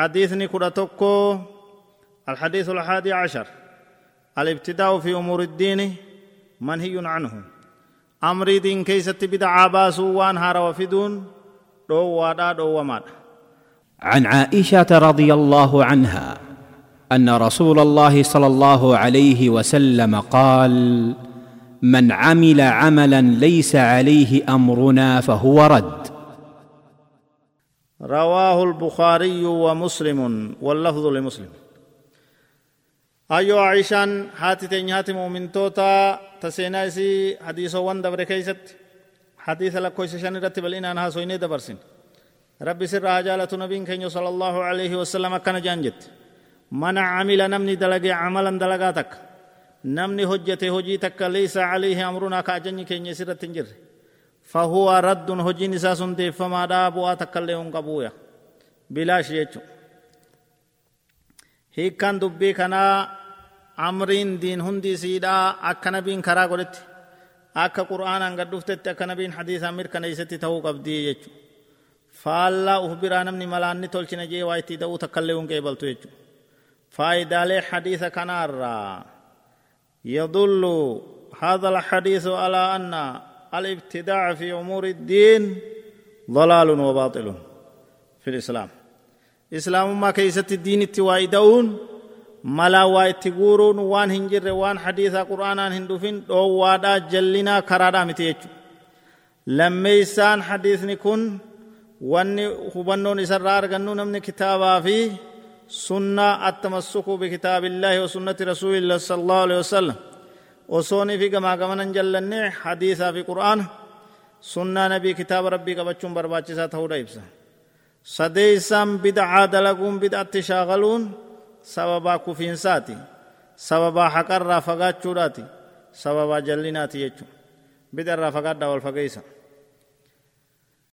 حديثني كرتكو الحديث الحادي عشر. الابتداء في أمور الدين منهي عنه. أمر دين كيست بدعا باسو وان هار وفدون. دو وادا دو وماد. عن عائشة رضي الله عنها أن رسول الله صلى الله عليه وسلم قال من عمل عملا ليس عليه أمرنا فهو رد. رواه البخاري ومسلم واللفظ لمسلم. أيو عيشان هاتي تنيات مؤمن توتا تسينايسي حديث وان دبر كيست. حديث لكو سشان رتب الإنان هاسويني دبرسين. ربي سر رجالة نبين كنيو صلى الله عليه وسلم كان جانجت. من عمل نمني دلقي عملا دلقاتك. نمني هجته هجي تك ليس عليه أمرنا كأجني كي سرت تنجر فهو رد هجي نساس فما دابوا تكلهم قبويا بلا شيء هيكان دبي كنا أمرين دين هندي سيدا أكا نبين كرا قلت أكا قرآن أنقر دفتت أكا نبين حديث أمير كان يستي تهو قبدي يجو فالله أخبرا نمني ملاني تولشنا جي وايتي دو تكلهم قبلتو يجو فايدة حديث كنار يدل هذا الحديث على أن الابتداع في أمور الدين ضلال وباطل في الإسلام. إسلام ما كيست الدين التوايدون ملا وايتقورون وان هنجر وان حديث قرآن هندوفين دو وادا جلنا كرادا متيجو لميسان حديث نكون واني هبنون إسرار غنو نمن كتابا فيه سنة التمسك بكتاب الله وسنة رسول الله صلى الله عليه وسلم. وصوني في كما كما جلني حديثا في قرآن سنة نبي كتاب ربي كبچون برباچسا تهودا إبسا سديسام بدعا دلقون بدعا تشاغلون سببا كفين ساتي سببا حقر رافقات چوراتي سببا جلناتي يچو بدعا رافقات دول فقيسا